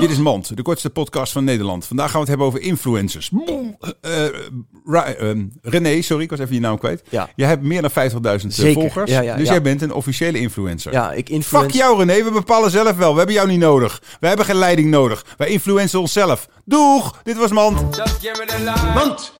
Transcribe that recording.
Dit is Mand, de kortste podcast van Nederland. Vandaag gaan we het hebben over influencers. Eh, eh, René, sorry, ik was even je naam kwijt. Ja. Jij hebt meer dan 50.000 Zeker, volgers, ja, ja, dus ja. jij bent een officiële influencer. Ja, ik Fuck influence... jou René, we bepalen zelf wel. We hebben jou niet nodig. We hebben geen leiding nodig. Wij influencen onszelf. Doeg, dit was Mand. Mand.